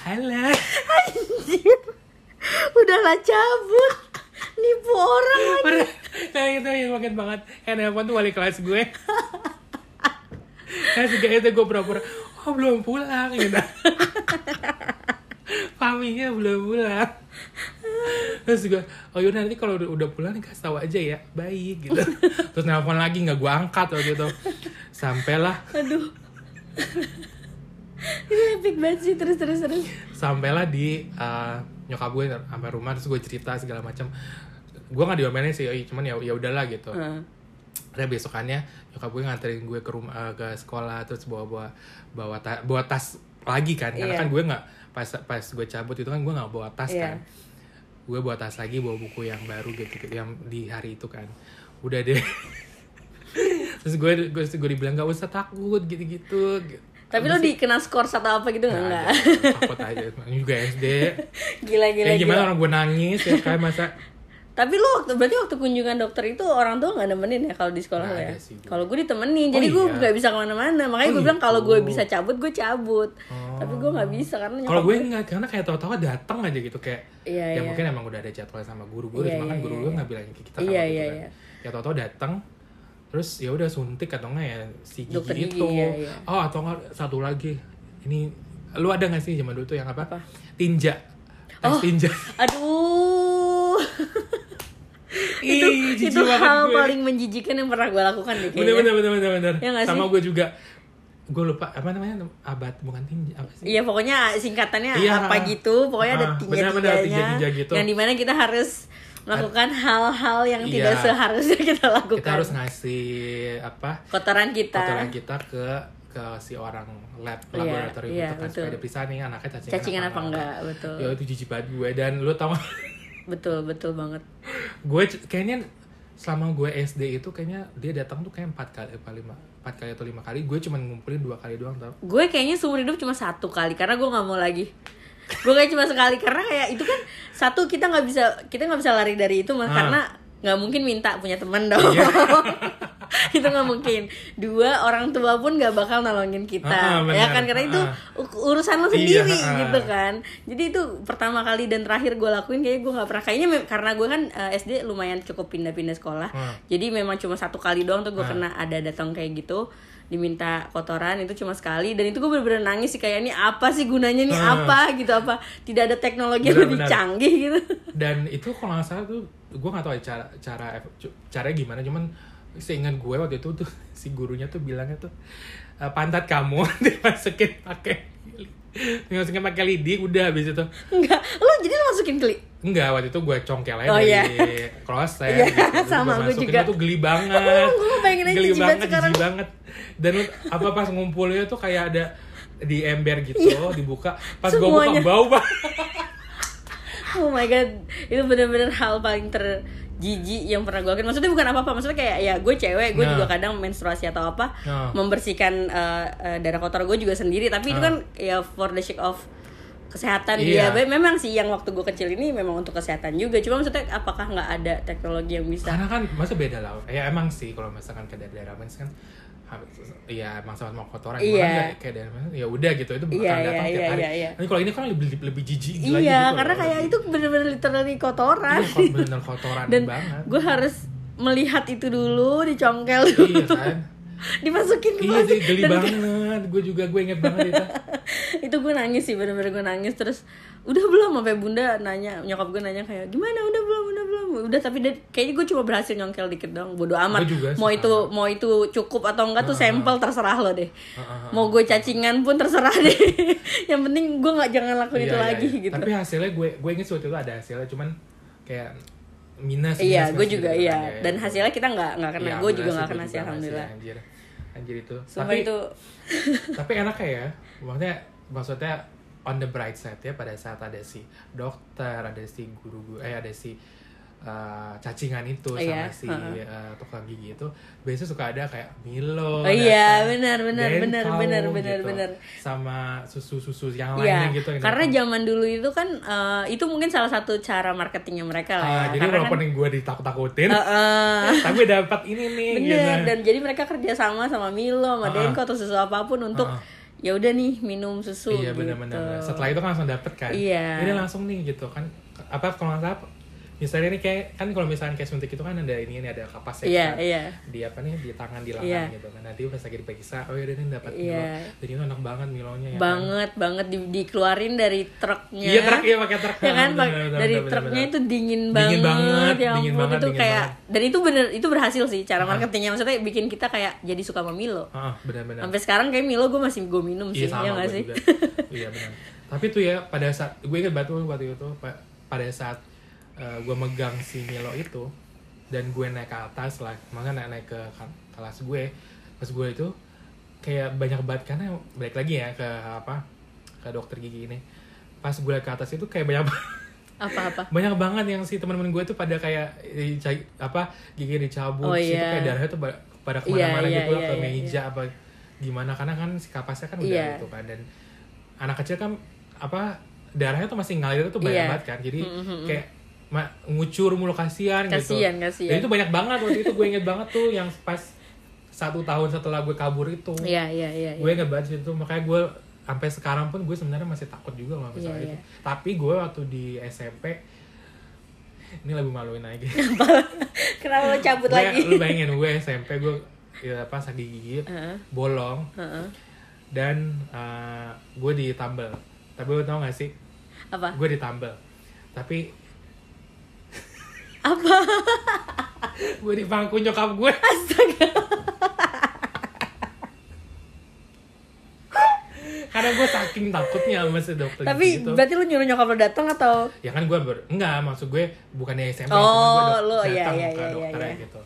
B: Halo.
A: Anjir. Udahlah cabut. Nipu orang lagi.
B: Nah itu yang makin banget. Yang nelfon tuh wali kelas gue. Nah sejak itu gue pura-pura oh belum pulang gitu Paminya belum pulang terus gue oh yaudah nanti kalau udah, udah pulang kasih tahu aja ya baik gitu terus nelfon lagi nggak gue angkat waktu itu sampailah
A: Aduh. Ini epic banget sih terus terus terus.
B: sampailah di uh, nyokap gue sampai rumah terus gue cerita segala macam gue nggak diomelin sih "Ih, cuman ya ya udahlah gitu
A: Heeh.
B: Ada besokannya nyokap gue nganterin gue ke rumah eh, ke sekolah terus bawa bawa bawa ta- bawa tas lagi kan karena
A: Iya.
B: kan gue nggak pas pas gue cabut itu kan gue nggak bawa tas
A: Iya.
B: kan. Gue bawa tas lagi bawa buku yang baru gitu, gitu yang di hari itu kan. Udah deh. Terus gue gue gue dibilang nggak usah takut gitu gitu
A: Tapi lo dikena skor atau apa gitu enggak?
B: takut aja. Ini juga SD
A: Gila gila
B: ya gimana
A: gila.
B: orang gue nangis ya kan masa
A: Tapi lu waktu berarti waktu kunjungan dokter itu orang tua nggak nemenin ya kalau di sekolah
B: Nggak
A: lo ya? Kalau gue ditemenin,
B: Oh,
A: jadi gue
B: iya.
A: nggak bisa ke mana-mana. Makanya
B: Oh,
A: gue bilang kalau
B: gitu.
A: gue bisa cabut, gue cabut.
B: Oh.
A: Tapi gue nggak bisa karena
B: Kalau gue enggak, karena kayak tahu-tahu datang aja gitu kayak
A: Iya,
B: ya
A: iya.
B: mungkin emang udah ada jadwal sama guru-guru,
A: Iya,
B: cuma kan
A: iya,
B: guru
A: iya,
B: gue
A: iya.
B: nggak bilang ke kita
A: Iya,
B: gitu
A: iya,
B: kan.
A: iya.
B: Ya tahu-tahu datang, terus ya udah suntik atau enggak ya si gigi
A: Dokter gigi,
B: itu.
A: iya, iya.
B: Oh atau enggak satu lagi, ini lu ada nggak sih zaman dulu tuh yang apa?
A: Apa?
B: Tinja, tes
A: Oh.
B: tinja.
A: Aduh. Itu
B: Ih,
A: itu hal
B: gue.
A: paling menjijikan yang pernah gue lakukan deh
B: Bener
A: kayaknya.
B: bener bener bener bener.
A: Ya
B: sama gue juga. Gue lupa apa namanya abad bukan tinja apa sih?
A: Iya pokoknya singkatannya
B: Iya.
A: apa gitu, pokoknya ada
B: Ah, benar-benar
A: tinja-tinjanya
B: tinja-tinja gitu.
A: yang di mana kita harus melakukan hal-hal yang
B: Iya.
A: tidak seharusnya kita lakukan.
B: Kita harus ngasih apa?
A: kotoran kita,
B: kotoran kita ke ke si orang lab
A: Iya,
B: laboratorium
A: iya,
B: itu kan
A: betul.
B: supaya diperiksa nih anaknya cacingan,
A: cacingan apa enggak, betul.
B: Ya itu jijik banget gue dan lu tau?
A: Betul, betul banget.
B: gue kayaknya selama gue SD itu kayaknya dia datang tuh kayak empat kali apa lima empat kali atau lima kali gue cuma ngumpulin dua kali doang tau
A: Gue kayaknya seumur hidup cuma satu kali karena gue nggak mau lagi. gue kayak cuma sekali karena kayak itu kan satu kita nggak bisa kita nggak bisa lari dari itu mas
B: Ah.
A: karena nggak mungkin minta punya teman dong.
B: Iya.
A: itu nggak mungkin. Dua orang tua pun nggak bakal nolongin kita,
B: Ah, ah,
A: ya kan karena itu
B: Ah.
A: urusan lo
B: Iya,
A: sendiri
B: ah.
A: gitu kan. Jadi itu pertama kali dan terakhir gue lakuin kayaknya gue nggak pernah. Kayaknya karena gue kan eh, SD lumayan cukup pindah-pindah sekolah,
B: Ah.
A: jadi memang cuma satu kali doang tuh gue
B: Ah.
A: kena ada datang kayak gitu diminta kotoran itu cuma sekali dan itu gue bener-bener nangis sih kayak ini apa sih gunanya nih
B: Ah.
A: apa gitu apa tidak ada teknologi yang lebih canggih gitu
B: dan itu kalau nggak salah tuh gue nggak tahu ya cara cara caranya gimana cuman seingat gue waktu itu tuh si gurunya tuh bilangnya tuh "Eh, pantat kamu dimasukin pakai dimasukin pakai lidi udah habis itu
A: enggak lo jadi lo masukin klik
B: Enggak, waktu itu gue congkel aja
A: Oh,
B: dari
A: iya.
B: kloset
A: Iya,
B: gitu.
A: Sama, gue juga.
B: itu geli banget.
A: Gue pengen aja
B: geli
A: banget sekarang.
B: jijik banget. Dan lu- apa pas ngumpulnya tuh kayak ada di ember gitu, dibuka. Pas gue buka bau banget.
A: oh my god itu bener-bener hal paling terjijik yang pernah gue lakuin maksudnya bukan apa-apa maksudnya kayak ya gue cewek gue
B: Nah.
A: juga kadang menstruasi atau apa
B: Nah.
A: membersihkan eh, eh, darah kotor gue juga sendiri tapi itu
B: Ah.
A: kan ya for the sake of kesehatan
B: Iya.
A: dia memang sih yang waktu gue kecil ini memang untuk kesehatan juga cuma maksudnya apakah nggak ada teknologi yang bisa
B: Karena kan masa beda lah. Ya emang sih kalau misalkan ke daerah kan Iya emang sama-sama kotoran Cuma
A: Iya.
B: kan kayak, mens, ya udah gitu itu bakal
A: Iya,
B: datang
A: iya,
B: tiap
A: iya,
B: hari.
A: iya, iya.
B: Tapi kalau ini kan lebih lebih jijik lagi
A: iya
B: gitu
A: karena kayak itu bener-bener literally kotoran
B: Iya, kok bener kotoran
A: dan
B: banget.
A: gue harus melihat itu dulu dicongkel dulu
B: Iya kan.
A: dimasukin ke
B: Iya sih geli
A: Dan
B: banget. Gue juga gue inget banget itu.
A: itu gue nangis sih bener-bener gue nangis terus udah belum sampai bunda nanya nyokap gue nanya kayak gimana udah belum udah tapi dia, kayaknya gue cuma berhasil nyongkel dikit dong bodo amat
B: Gue juga
A: mau itu
B: sama.
A: mau itu cukup atau enggak tuh sampel terserah lo deh
B: Heeh.
A: mau gue cacingan pun terserah deh yang penting gue nggak jangan lakuin
B: Iya,
A: itu
B: iya,
A: lagi
B: iya.
A: gitu
B: Tapi hasilnya gue gue inget waktu itu ada hasilnya cuman kayak minus.
A: iya
B: minus,
A: gue
B: minus
A: juga
B: gitu
A: iya
B: kan,
A: dan
B: ya.
A: hasilnya kita nggak nggak kena
B: Iya,
A: gue juga nggak kena
B: gue
A: sih
B: juga
A: alhamdulillah
B: Anjir, anjir itu.
A: Sumpah
B: tapi
A: itu
B: tapi enak ya. Maksudnya maksudnya on the bright side ya pada saat ada si dokter, ada si guru guru eh ada si uh, cacingan itu sama
A: Iya,
B: si uh, tukang gigi itu biasanya suka ada kayak Milo
A: Oh iya, benar, benar, benar, benar, benar,
B: gitu.
A: benar.
B: sama susu-susu yang
A: Iya,
B: lainnya gitu yang
A: karena
B: datang.
A: zaman dulu itu kan eh, itu mungkin salah satu cara marketingnya mereka lah.
B: Ah,
A: ya.
B: jadi
A: Karena
B: walaupun
A: kan,
B: gue ditakut-takutin
A: Heeh.
B: tapi dapat ini nih
A: bener
B: gitu.
A: dan jadi mereka kerja sama sama Milo, sama
B: Ah.
A: Denko atau susu apa pun untuk
B: Ah.
A: ya udah nih minum susu
B: iya
A: gitu.
B: benar-benar setelah itu kan langsung dapet kan
A: Iya.
B: ini langsung nih gitu kan apa kalau nggak salah misalnya ini kayak kan kalau misalnya kayak suntik itu kan ada ini ini ada kapas ya
A: Iya,
B: kan?
A: iya.
B: di apa nih di tangan di lengan
A: Iya.
B: gitu kan nanti pas lagi diperiksa oh ya ini dapat
A: Iya.
B: Milo dan itu enak banget Milonya ya kan?
A: banget banget di- dikeluarin dari truknya.
B: iya truk iya pakai truk
A: ya kan
B: Bener, bener,
A: dari
B: bener,
A: truknya
B: bener.
A: itu dingin banget,
B: Dingin banget,
A: ya
B: dingin banget,
A: itu
B: dingin
A: kayak
B: banget. Ah.
A: dan itu bener itu berhasil sih cara marketingnya maksudnya bikin kita kayak jadi suka sama Milo
B: Ah, benar-benar
A: sampai sekarang kayak Milo gue masih gue minum sih
B: Iya sama
A: ya sih
B: iya benar. Tapi tuh ya pada saat gue ingat batu waktu itu pa- pada saat uh, gue megang si Milo itu dan gue naik ke atas lah, makanya naik, naik ke ka- kelas gue, pas gue itu kayak banyak banget karena balik lagi ya ke apa ke dokter gigi ini. Pas gue liat ke atas itu kayak banyak
A: apa-apa
B: banyak banget yang si teman-teman gue tuh pada kayak dica- apa gigi dicabut,
A: Oh,
B: terus itu
A: iya.
B: kayak darahnya tuh pada,
A: Iya,
B: ke mana-mana
A: iya,
B: gitu
A: iya,
B: ke
A: iya,
B: meja apa gimana karena kan si kapasnya kan udah
A: Iya.
B: gitu kan dan anak kecil kan apa darahnya tuh masih ngalir tuh banyak
A: Iya.
B: banget kan jadi
A: Mm-hmm.
B: kayak ma- ngucur mulu kasihan gitu
A: Kasihan, kasihan.
B: dan itu banyak banget waktu itu gue inget banget tuh yang pas satu tahun setelah gue kabur itu
A: Iya iya iya.
B: gue inget banget itu makanya gue sampai sekarang pun gue sebenarnya masih takut juga kalau misalnya
A: Iya,
B: itu
A: iya.
B: tapi gue waktu di SMP ini lebih maluin lagi
A: Kenapa lo cabut
B: gue
A: lagi?
B: lu bayangin gue SMP gue ya pas lagi gigi
A: Heeh.
B: bolong
A: Heeh.
B: dan uh, gue ditambal tapi lo tau gak sih
A: Apa?
B: gue ditambal tapi
A: Apa?
B: gue di pangku nyokap gue
A: Astaga.
B: karena gue saking takutnya sama si dokter
A: Tapi
B: gitu
A: berarti lu nyuruh nyokap lo datang atau
B: ya kan gue ber enggak maksud gue bukan di SMP
A: Oh,
B: gue dok-
A: iya,
B: datang
A: iya,
B: ke
A: iya,
B: dokter
A: iya.
B: gitu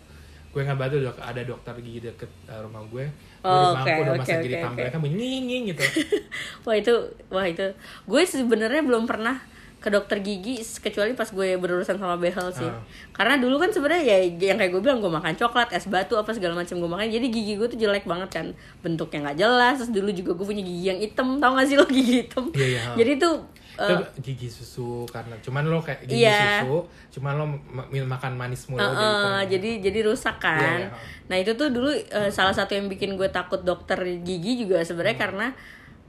B: gue nggak bantu dok ada dokter gigi deket uh, rumah gue gue
A: Oh, oke,
B: pangku udah
A: oke,
B: masa gigi
A: oke, oke.
B: kan bunyi gitu
A: wah itu wah itu gue sebenarnya belum pernah ke dokter gigi kecuali pas gue berurusan sama behel sih
B: Ah.
A: karena dulu kan sebenarnya ya yang kayak gue bilang gue makan coklat es batu apa segala macam gue makan jadi gigi gue tuh jelek banget kan bentuknya nggak jelas terus dulu juga gue punya gigi yang hitam tau gak sih lo gigi hitam
B: Iya, iya.
A: jadi tuh
B: itu
A: eh,
B: gigi susu karena cuman lo kayak gigi
A: Iya.
B: susu cuman lo ma- makan manis mulu jadi
A: eh,
B: kurang-
A: jadi jadi rusak kan.
B: Iya, iya.
A: Nah itu tuh dulu eh, salah satu yang bikin gue takut dokter gigi juga sebenarnya
B: Hmm.
A: karena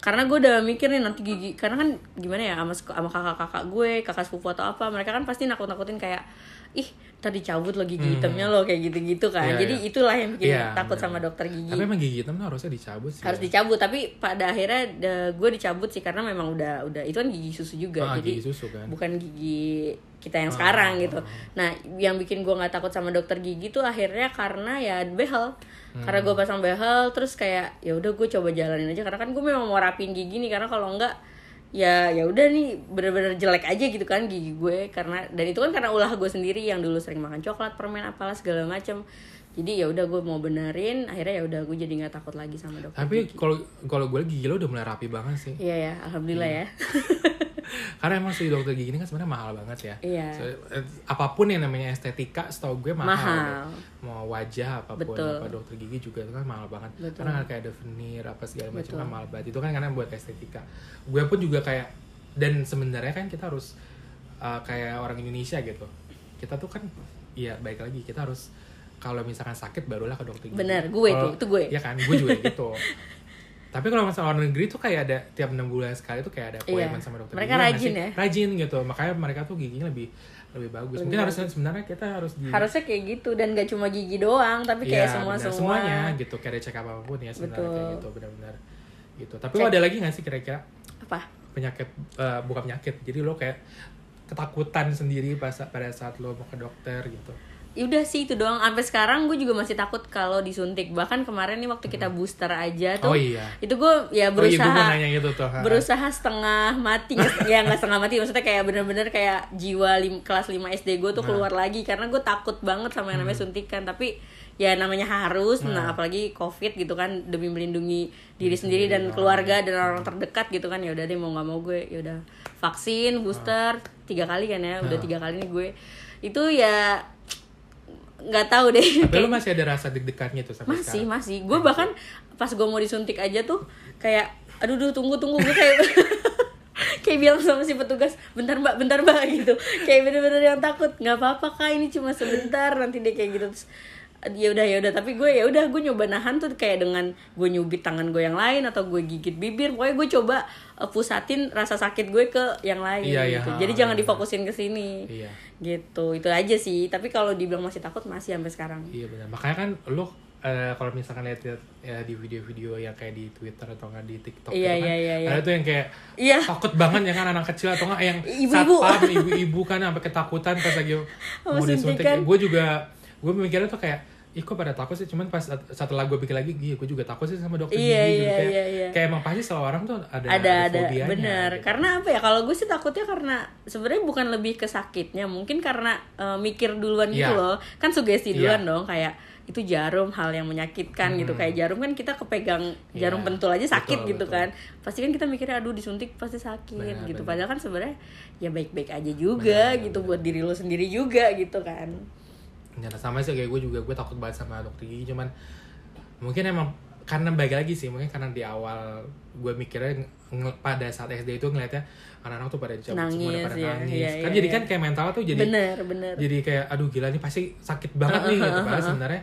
A: karena gue udah mikir nih nanti gigi karena kan gimana ya sama sama kakak-kakak gue kakak sepupu atau apa mereka kan pasti nakut-nakutin kayak ih tadi cabut lo gigi hitamnya lo kayak gitu-gitu kan
B: Hmm. Iya,
A: jadi
B: iya.
A: itulah yang bikin
B: Iya,
A: takut
B: benar.
A: sama dokter gigi
B: tapi emang gigi hitam tuh harusnya dicabut sih
A: harus
B: ya.
A: dicabut tapi pada akhirnya gue dicabut sih karena memang udah udah itu kan gigi susu juga
B: Ah,
A: jadi
B: gigi susu kan
A: bukan gigi kita yang
B: Ah,
A: sekarang
B: ah,
A: gitu. Nah, yang bikin gue nggak takut sama dokter gigi tuh akhirnya karena ya behel.
B: Hmm.
A: Karena gue pasang behel, terus kayak ya udah gue coba jalanin aja karena kan gue memang mau rapin gigi nih karena kalau enggak ya ya udah nih bener-bener jelek aja gitu kan gigi gue karena dan itu kan karena ulah gue sendiri yang dulu sering makan coklat permen apalah segala macem jadi ya udah gue mau benerin akhirnya ya udah gue jadi nggak takut lagi sama dokter
B: tapi kalau kalau gue gigi lo udah mulai rapi banget sih.
A: Iya ya alhamdulillah ya.
B: Karena emang si dokter gigi ini kan sebenarnya mahal banget ya.
A: Iya.
B: So, apa pun yang namanya estetika setahu gue mahal,
A: Mahal.
B: mau wajah apa pun
A: Betul.
B: apa dokter gigi juga itu kan mahal banget.
A: Betul.
B: karena kayak ada veneer apa segala macam kan mahal banget. Itu kan karena buat estetika. Gue pun juga kayak dan sebenarnya kan kita harus uh, kayak orang Indonesia gitu. Kita tuh kan ya baik lagi. Kita harus kalau misalkan sakit barulah ke dokter gigi
A: Bener, gue
B: Kalau-
A: tuh, itu gue.
B: ya kan gue juga gitu tapi kalau masalah luar negeri tuh kayak ada tiap enam bulan sekali tuh kayak ada
A: Iya.
B: appointment sama dokter
A: Mereka
B: gigi,
A: rajin
B: masih
A: ya.
B: rajin gitu makanya mereka tuh giginya lebih lebih bagus
A: Lebih
B: mungkin
A: bagus.
B: harusnya sebenarnya kita harus di
A: harusnya kayak gitu dan gak cuma gigi doang tapi kayak
B: Iya,
A: semua semua
B: semuanya gitu kayak ada up apa pun ya sebenarnya
A: Betul.
B: kayak gitu benar-benar gitu tapi
A: Cek.
B: lo ada lagi nggak sih kira-kira
A: apa
B: penyakit eh, bukan penyakit jadi lo kayak ketakutan sendiri pas pada saat lo mau ke dokter gitu
A: Ya udah sih itu doang. Sampai sekarang gue juga masih takut kalau disuntik. Bahkan kemarin nih waktu kita booster aja tuh
B: Oh, iya.
A: itu gue ya
B: oh iya
A: berusaha
B: mau nanya itu tuh ha.
A: berusaha setengah mati. Ya nggak setengah mati maksudnya kayak bener-bener kayak jiwa lim, kelas 5 SD gue
B: Nah.
A: tuh keluar lagi. Karena gue takut banget sama yang namanya
B: Hmm.
A: suntikan. Tapi ya namanya harus. Nah, apalagi covid gitu kan demi melindungi diri sendiri dan keluarga dan orang terdekat gitu kan. Ya udah deh mau nggak mau gue ya udah. Vaksin booster tiga kali kan ya udah
B: Nah.
A: tiga kali nih gue. Itu ya nggak tahu deh.
B: Tapi
A: Kayak-
B: lo masih ada rasa deg-degannya tuh sampai
A: masih
B: sekarang?
A: masih. Gue bahkan pas gue mau disuntik aja tuh kayak aduh duh tunggu tunggu. Gue kayak kayak bilang sama si petugas bentar mbak bentar mbak gitu. Kayak bener-bener yang takut. Nggak apa-apa kak ini cuma sebentar nanti dia kayak gitu. Terus ya udah ya udah tapi gue ya udah gue nyoba nahan tuh kayak dengan gue nyubit tangan gue yang lain atau gue gigit bibir pokoknya gue coba uh, pusatin rasa sakit gue ke yang lain
B: Iya, iya,
A: gitu.
B: ha,
A: jadi jangan
B: iya.
A: difokusin ke sini
B: iya
A: gitu itu aja sih tapi kalau dibilang masih takut masih sampai sekarang
B: Iya benar. Makanya kan lo eh, kalau misalkan lihat ya, di video-video yang kayak di Twitter atau nggak di TikTok
A: Iya,
B: gitu kan,
A: iya, iya, iya.
B: ada tuh yang kayak
A: Iya.
B: takut banget ya kan anak kecil atau nggak yang
A: Ibu-ibu.
B: satpam ibu-ibu kan sampai ketakutan pas lagi
A: Mau
B: disuntik. Gue juga gue mikirnya tuh kayak Ih kok pada takut sih, cuman pas setelah gue pikir lagi, iya gue juga takut sih sama dokter
A: Iya,
B: gigi gitu.
A: iya,
B: kayak,
A: iya, iya.
B: kayak emang pasti selalu orang tuh ada
A: ada ada
B: fobianya,
A: bener
B: gitu.
A: karena apa ya kalau gue sih takutnya karena sebenarnya bukan lebih ke sakitnya mungkin karena eh, mikir duluan gitu
B: Iya.
A: loh kan sugesti
B: Iya.
A: duluan dong kayak itu jarum hal yang menyakitkan gitu kayak jarum kan kita kepegang jarum
B: Iya,
A: pentul aja sakit
B: betul,
A: gitu
B: betul.
A: kan pasti kan kita mikirnya aduh disuntik pasti sakit
B: Benar,
A: gitu
B: benar.
A: padahal kan sebenarnya ya baik-baik aja juga
B: Benar,
A: gitu buat diri lo sendiri juga gitu kan
B: Ya, sama sih kayak gue juga gue takut banget sama dokter gigi cuman mungkin emang karena bagi lagi sih mungkin karena di awal gue mikirnya pada saat SD itu ngeliatnya anak-anak tuh pada cabut semua
A: Nangis,
B: pada
A: ya,
B: nangis.
A: Iya,
B: kan
A: iya,
B: jadi
A: iya.
B: kan kayak mental tuh jadi
A: bener bener
B: jadi kayak aduh gila nih pasti sakit banget nih gitu. Padahal sebenarnya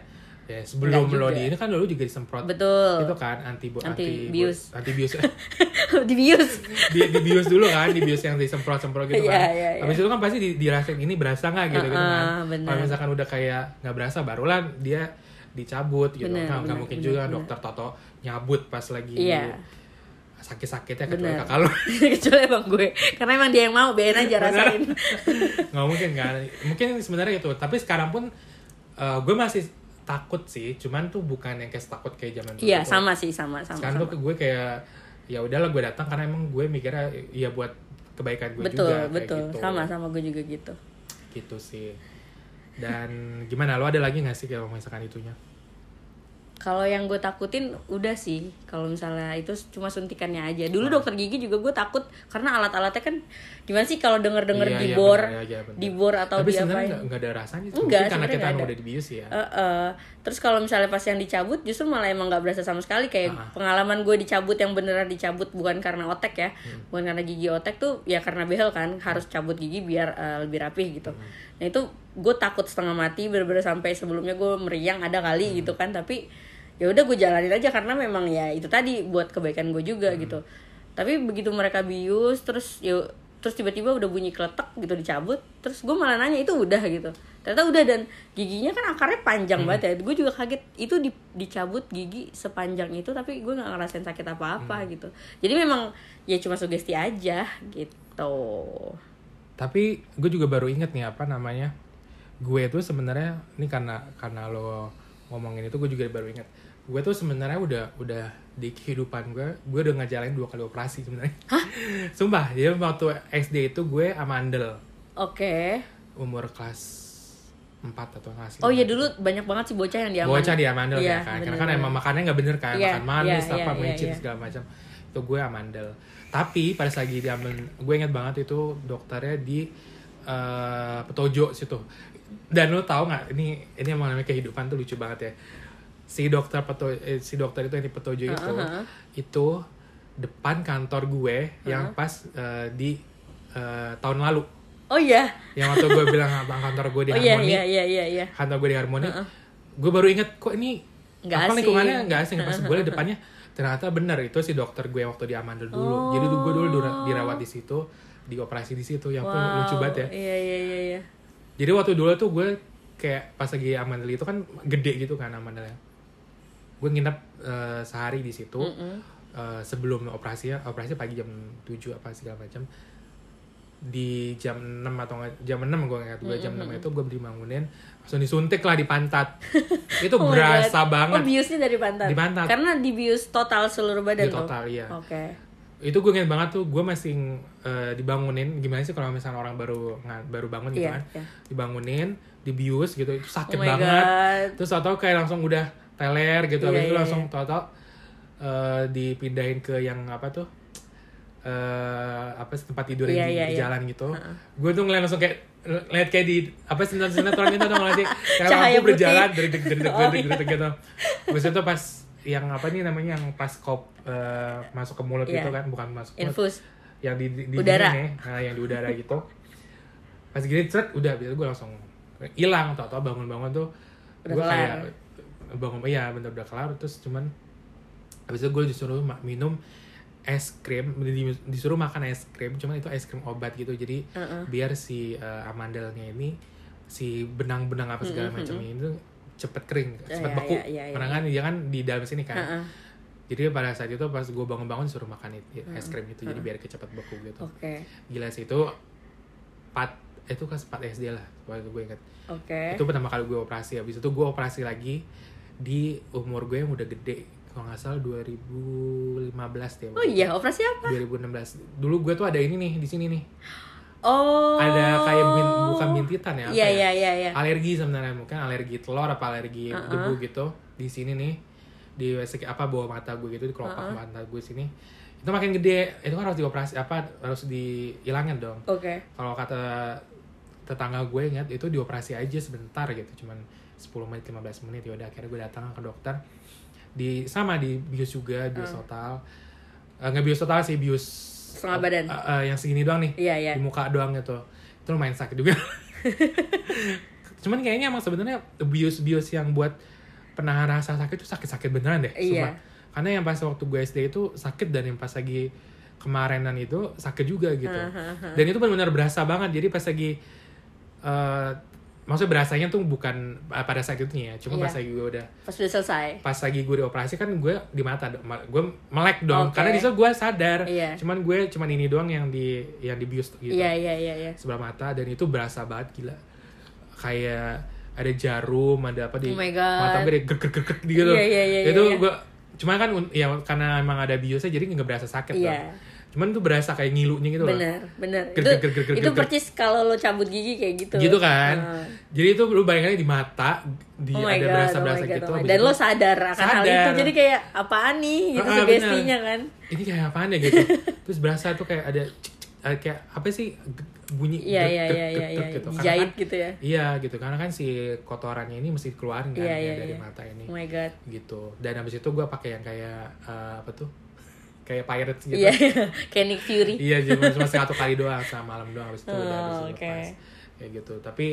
B: ya sebelum lo
A: juga.
B: di ini kan lo juga disemprot.
A: Betul.
B: Itu kan anti bu- anti
A: Anti-bius.
B: bu- anti bius.
A: Dibius
B: di, di bius dulu kan di bius yang disemprot semprot gitu
A: Iya,
B: kan.
A: iya, iya.
B: habis itu kan pasti di, dirasain ini berasa nggak? gitu, gitu kan. kalau misalkan udah kayak nggak berasa barulah dia dicabut gitu.
A: Bener,
B: nah nggak
A: bener,
B: mungkin
A: bener,
B: juga
A: bener.
B: dokter Toto nyabut pas lagi
A: Iya.
B: sakit-sakitnya kecuali
A: bener
B: kakak lo.
A: Kecuali emang gue. Karena emang dia yang mau biarin aja rasain.
B: Nggak mungkin kan. Mungkin sebenarnya itu. Tapi sekarang pun eh, gue masih takut sih cuman tuh bukan yang kayak takut kayak zaman dulu
A: iya sama sih sama sama,
B: sekarang
A: sama.
B: tuh gue kayak ya udahlah gue datang karena emang gue mikirnya ya buat kebaikan gue
A: betul
B: juga kayak
A: betul.
B: gitu.
A: sama sama gue juga gitu.
B: Gitu sih. Dan gimana lo ada lagi gak sih kalau misalkan itunya
A: kalau yang gue takutin udah sih kalau misalnya itu cuma suntikannya aja dulu dokter gigi juga gue takut karena alat-alatnya kan gimana sih kalau denger denger
B: Iya,
A: di
B: iya,
A: bor
B: bener, iya, iya, bener.
A: atau
B: tapi sebenarnya nggak ada rasanya sih.
A: Enggak,
B: karena kita
A: ada.
B: udah dibius ya
A: terus kalau misalnya pas yang dicabut justru malah emang nggak berasa sama sekali kayak
B: Ah.
A: pengalaman gue dicabut yang beneran dicabut bukan karena otek ya
B: Hmm.
A: bukan karena gigi otek tuh ya karena behel kan harus cabut gigi biar eh, lebih rapih gitu
B: Hmm.
A: nah itu gue takut setengah mati bener-bener sampai sebelumnya gue meriang ada
B: Hmm.
A: kali gitu kan tapi ya udah gue jalanin aja karena memang ya itu tadi buat kebaikan gue juga
B: Hmm.
A: gitu tapi begitu mereka bius terus ya terus tiba-tiba udah bunyi kletek gitu dicabut terus gue malah nanya itu udah gitu ternyata udah dan giginya kan akarnya panjang
B: Hmm.
A: banget ya gue juga kaget itu di, dicabut gigi sepanjang itu tapi gue nggak ngerasain sakit apa-apa
B: Hmm.
A: gitu jadi memang ya cuma sugesti aja gitu
B: tapi gue juga baru inget nih apa namanya gue tuh sebenarnya ini karena karena lo ngomongin itu gue juga baru inget gue tuh sebenarnya udah udah di kehidupan gue gue udah ngejalanin dua kali operasi sebenarnya. Sumpah jadi waktu SD itu gue amandel
A: oke.
B: Umur kelas 4 atau nggak sih
A: oh iya dulu banyak banget sih bocah yang diaman
B: bocah di amandel
A: Iya,
B: ya kan. Karena
A: bener,
B: kan
A: bener.
B: emang makannya nggak bener kan
A: Iya,
B: makan manis
A: iya,
B: apa
A: iya,
B: micin
A: iya.
B: segala macam. Itu gue amandel tapi pada lagi di amandel gue inget banget itu dokternya di eh, petojo situ dan lo tau nggak ini ini emang namanya kehidupan tuh lucu banget ya. Si dokter peto eh, si dokter itu yang di petojo itu
A: Uh-huh.
B: itu depan kantor gue yang pas eh, di eh, tahun lalu.
A: Oh iya.
B: Yang waktu gue bilang abang kantor gue di
A: oh iya
B: Harmoni.
A: iya iya iya iya.
B: Kantor gue di Harmoni. Gue baru inget kok ini
A: Nggak
B: apa
A: asing.
B: lingkungannya? Nggak asing pas gue depannya ternyata bener itu si dokter gue waktu di Amandel dulu. Jadi gue dulu dirawat di situ dioperasi di situ yang tuh lucu banget ya.
A: Iya iya iya iya
B: jadi waktu dulu tuh gue kayak pas lagi Amandel itu kan gede gitu kan Amandelnya gue nginep eh, sehari di situ eh, sebelum operasinya operasi pagi jam 7 apa segala macam di jam 6 atau jam 6 gue ingat gue jam 6 itu gue dibangunin langsung disuntik lah di pantat itu
A: Oh
B: berasa
A: God.
B: banget
A: Oh biusnya dari pantat.
B: Di pantat.
A: Karena dibius total seluruh badan
B: Di
A: tuh.
B: total, iya.
A: Oke.
B: Itu gue inget banget tuh gue masih eh, dibangunin. Gimana sih kalau misalnya orang baru baru bangun gitu
A: Iya,
B: kan?
A: iya.
B: dibangunin dibius gitu itu sakit
A: Oh
B: banget.
A: God.
B: terus atau kayak langsung udah teler gitu
A: Iya,
B: habis itu
A: iya,
B: langsung tau-tau eh, dipindahin ke yang apa tuh? Eh apa sih, tempat tidur yang
A: Iya,
B: di,
A: iya,
B: di
A: iya.
B: jalan gitu. Gue tuh ngeliat langsung kayak lihat kayak di apa sinetron sinetron itu dong sih. Kayak lampu berjalan dari deg deg deg
A: Oh,
B: deg deg gitu. Habis itu pas yang apa nih namanya yang pas kop eh, masuk ke mulut
A: Iya.
B: itu kan bukan masuk ke mulut
A: Infus.
B: yang di, di, di
A: Udara.
B: nih, nah, yang di udara gitu pas gini ceret udah biasa gue langsung hilang tau tau bangun bangun tuh gue kayak bangun iya bener udah kelar terus cuman habis itu gue disuruh minum es krim di- disuruh makan es krim cuman itu es krim obat gitu jadi
A: Uh-uh.
B: biar si eh, amandelnya ini si benang-benang apa segala macam ini tuh cepet kering cepet
A: Iya,
B: beku
A: iya, iya, iya.
B: karena kan dia kan di dalam sini kan
A: Uh-uh.
B: jadi pada saat itu pas gue bangun-bangun disuruh makan itu es krim itu jadi biar cepet beku gitu
A: Oke.
B: gila sih itu empat itu kelas 4 SD lah waktu gue inget
A: Oke.
B: itu pertama kali gue operasi habis itu gue operasi lagi di umur gue yang udah gede kalau nggak salah 2015 deh
A: Oh iya, operasi apa?
B: 2016 dulu gue tuh ada ini nih di sini nih
A: Oh.
B: ada kayak bin, bukan bintitan ya
A: Iya
B: ya?
A: iya iya iya.
B: alergi sebenarnya mungkin alergi telur apa alergi
A: Uh-uh.
B: debu gitu di sini nih di apa bawah mata gue gitu di kelopak
A: Uh-uh.
B: mata gue sini itu makin gede itu kan harus dioperasi apa harus dihilangin dong
A: Oke.
B: kalau kata tetangga gue ingat itu dioperasi aja sebentar gitu cuman 10 menit 15 menit ya udah akhirnya gue datang ke dokter di sama di bius juga bius
A: Hmm.
B: total Eh, nggak bius total sih bius
A: Setengah badan.
B: eh, eh, yang segini doang nih
A: Iya, iya.
B: di muka doang gitu itu lumayan sakit juga cuman kayaknya emang sebenarnya bius bius yang buat penahan rasa sakit itu sakit sakit beneran deh
A: Iya.
B: sumpah. karena yang pas waktu gue SD itu sakit dan yang pas lagi kemarinan itu sakit juga gitu dan itu benar-benar berasa banget jadi pas lagi eh maksudnya berasanya tuh bukan eh, pada saat itu ya cuma
A: Iya.
B: pas lagi gue udah
A: Pas udah selesai.
B: pas lagi gue dioperasi kan gue di mata gue melek dong
A: Oke.
B: karena di situ gue sadar
A: Iya.
B: cuman gue cuman ini doang yang di yang dibius gitu
A: Iya iya iya iya.
B: sebelah mata dan itu berasa banget gila kayak ada jarum ada apa di
A: Oh my God.
B: mata gue grek grek grek gitu
A: Iya, iya, iya,
B: itu
A: iya, iya.
B: gue cuma kan ya karena emang ada biusnya jadi nggak berasa sakit
A: Iya.
B: dong cuman tuh berasa kayak ngilunya gitu loh
A: Bener bener.
B: Ger-
A: Itu
B: ger- ger- ger-
A: itu
B: ger-
A: percis kalau lo cabut gigi kayak gitu.
B: gitu kan
A: Ah.
B: jadi itu lu bayangin di mata di
A: Oh
B: ada berasa
A: oh
B: berasa
A: God,
B: gitu
A: oh. Dan lo sadar akan hal
B: Sadar.
A: itu. Jadi kayak apaan nih gitu
B: Ah, ah,
A: sugestinya
B: bener.
A: kan.
B: ini kayak apaan ya gitu terus berasa tuh kayak ada cik, cik, kayak apa sih bunyi
A: Iya iya iya iya iya.
B: gitu
A: Dijahit
B: kan-
A: gitu ya.
B: iya gitu karena kan si kotorannya ini mesti dikeluarin kan
A: Iya
B: ya,
A: iya
B: dari mata ini
A: Oh my god.
B: gitu dan habis itu gue pakai yang kayak eh, apa tuh kayak pirates gitu
A: Iya kayak Nick Fury.
B: iya cuma cuma satu kali doang sama malam doang habis itu udah
A: Oh,
B: habis itu
A: oke.
B: lepas kayak gitu tapi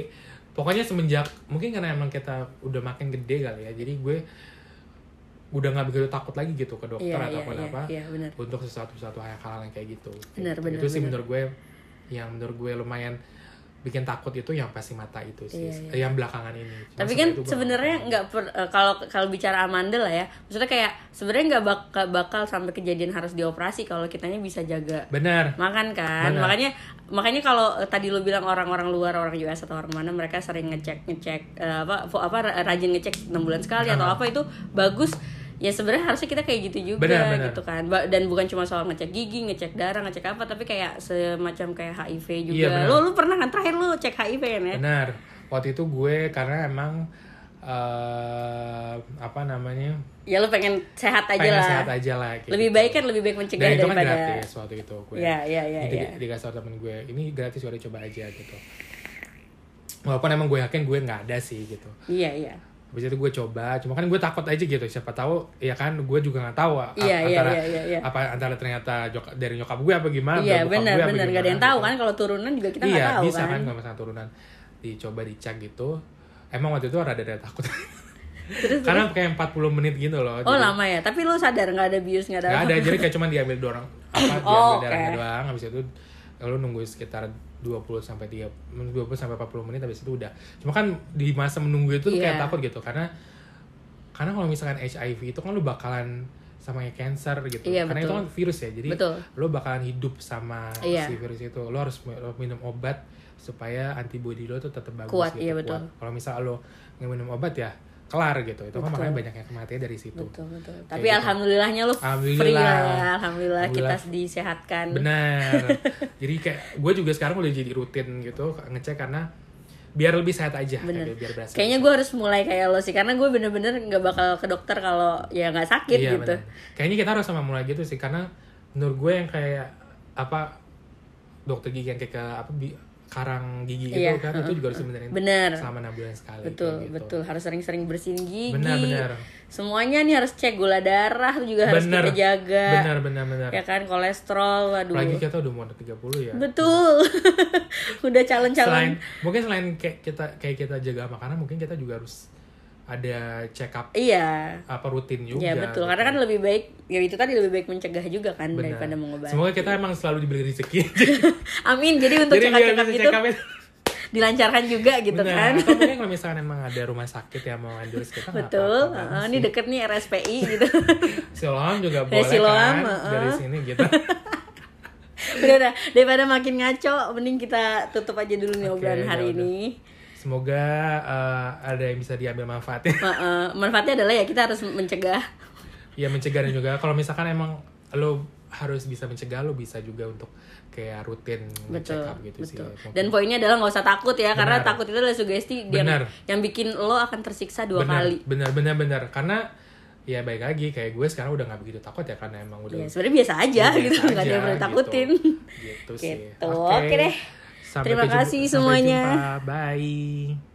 B: pokoknya semenjak mungkin karena emang kita udah makin gede kali ya jadi gue udah nggak begitu takut lagi gitu ke dokter
A: iya
B: ataupun
A: iya.
B: apa
A: Iya benar.
B: untuk sesuatu sesuatu hal yang kayak gitu
A: Benar,
B: gitu.
A: benar,
B: itu sih
A: benar.
B: menurut gue yang menurut gue lumayan bikin takut itu yang pasti mata itu sih
A: Iya, iya.
B: Yang belakangan ini Cuma
A: Tapi kan sebenarnya
B: nggak
A: eh, kalau kalau bicara amandel lah ya, maksudnya kayak sebenarnya nggak bakal bakal sampai kejadian harus dioperasi kalau kitanya bisa jaga
B: benar
A: makan kan
B: Benar.
A: makanya makanya kalau eh, tadi lu bilang orang-orang luar orang US atau orang mana mereka sering ngecek ngecek eh, apa apa ra- rajin ngecek enam bulan sekali atau
B: Aha.
A: apa itu bagus ya sebenarnya harusnya kita kayak gitu juga
B: Benar, benar.
A: gitu kan. Dan bukan cuma soal ngecek gigi ngecek darah ngecek apa tapi kayak semacam kayak HIV juga
B: Iya, benar.
A: lu lu pernah kan? Terakhir lu cek HIV kan ya?
B: Benar. Waktu itu gue karena emang eh apa namanya?
A: Ya lu pengen sehat aja
B: pengen
A: lah.
B: sehat aja lah kayak
A: lebih
B: gitu.
A: baik kan lebih baik mencegah
B: dan itu kan
A: daripada
B: gratis waktu itu gue.
A: Iya, iya, iya,
B: Jadi
A: iya.
B: dikasih temen gue ini gratis udah coba aja gitu. Walaupun emang gue yakin gue nggak ada sih gitu.
A: Iya iya
B: Habis itu gue coba, cuma kan gue takut aja gitu. Siapa tahu, ya kan gue juga nggak tahu a-
A: Iya, iya,
B: antara
A: iya, iya, iya.
B: apa antara ternyata jok- dari nyokap gue apa gimana.
A: iya
B: dari bokap
A: benar
B: gue apa
A: benar gak ada yang tahu
B: gitu.
A: kan kalau turunan juga kita nggak
B: iya,
A: tahu
B: bisa kan
A: kan
B: kalau misalnya turunan dicoba dicek gitu. Emang waktu itu rada-rada takut.
A: Terus,
B: Karena kayak 40 menit gitu loh.
A: Oh
B: jadi-
A: lama ya, tapi lu sadar nggak ada bius nggak ada.
B: Nggak ada, jadi kayak cuma diambil dorong apa
A: Oh,
B: diambil
A: oke.
B: darahnya doang habis itu lu nunggu sekitar 20 sampai 3 20 sampai 40 menit habis itu udah. Cuma kan di masa menunggu itu tuh kayak
A: Iya.
B: takut gitu karena karena kalau misalkan HIV itu kan lu bakalan sama kayak cancer gitu.
A: Iya,
B: karena
A: betul.
B: itu kan virus ya. Jadi
A: Betul.
B: lu bakalan hidup sama
A: Iya.
B: si virus itu. Lu harus mi- minum obat supaya antibody lo tuh tetap bagus
A: Kuat,
B: gitu.
A: iya, betul.
B: Kalau misal lo nggak minum obat ya kelar gitu. Itu kan makanya banyak yang kematian dari situ.
A: Betul betul. Tapi
B: gitu.
A: alhamdulillahnya lu
B: Alhamdulillah.
A: free lah ya. Alhamdulillah, kita
B: Alhamdulillah.
A: disehatkan.
B: Benar. jadi kayak gue juga sekarang udah jadi rutin gitu ngecek karena biar lebih sehat aja
A: Bener.
B: kayak biar berasa.
A: Kayaknya gue harus mulai kayak lo sih karena gue bener-bener nggak bakal ke dokter kalau ya nggak sakit
B: iya,
A: gitu.
B: bener. Kayaknya kita harus sama mulai gitu sih karena menurut gue yang kayak apa dokter gigi yang kayak ke apa bi- karang gigi
A: Iya,
B: itu kan itu juga harus dibenerin
A: Bener.
B: selama enam bulan sekali.
A: Betul
B: gitu.
A: betul harus sering-sering bersihin gigi.
B: Benar benar.
A: Semuanya nih harus cek gula darah tuh juga harus
B: Bener.
A: kita jaga.
B: Benar benar benar.
A: Ya kan kolesterol, waduh.
B: Apalagi kita udah mau 30 ya.
A: Betul. Udah calon-calon.
B: Selain mungkin selain kayak kita kayak kita jaga makanan mungkin kita juga harus ada check up
A: Iya.
B: apa rutin juga.
A: Ya betul,
B: gitu.
A: karena kan lebih baik ya itu tadi lebih baik mencegah juga kan
B: Benar.
A: daripada mengobati.
B: Semoga kita emang selalu diberi rezeki.
A: Amin. Jadi untuk
B: Jadi bisa
A: itu
B: check up itu.
A: dilancarkan juga gitu
B: Benar.
A: kan.
B: Atau mungkin kalau misalkan emang ada rumah sakit yang mau endorse kita
A: Betul.
B: banget
A: Heeh,
B: sih.
A: ini deket nih RSPI gitu.
B: Siloam juga
A: Ya,
B: boleh
A: Siloam,
B: kan
A: heeh.
B: dari sini gitu.
A: udah daripada makin ngaco, mending kita tutup aja dulu nih
B: Oke,
A: obrolan hari
B: udah.
A: ini.
B: Semoga eh, ada yang bisa diambil manfaatnya.
A: Heeh, manfaatnya adalah ya kita harus mencegah.
B: ya mencegah dan juga kalau misalkan emang lo harus bisa mencegah lo bisa juga untuk kayak rutin
A: Betul,
B: check up gitu sih.
A: betul.
B: Mungkin.
A: Dan poinnya adalah nggak usah takut ya, karena
B: Benar.
A: takut itu adalah sugesti yang
B: Benar.
A: yang bikin lo akan tersiksa dua
B: benar,
A: kali.
B: benar benar benar karena ya baik lagi kayak gue sekarang udah nggak begitu takut ya karena emang udah
A: Ya sebenarnya biasa aja
B: Biasa
A: gitu, nggak ada yang perlu
B: gitu.
A: takutin.
B: gitu sih
A: Gitu. Oke deh.
B: Sampai
A: Terima kasih semuanya.
B: jumpa. bye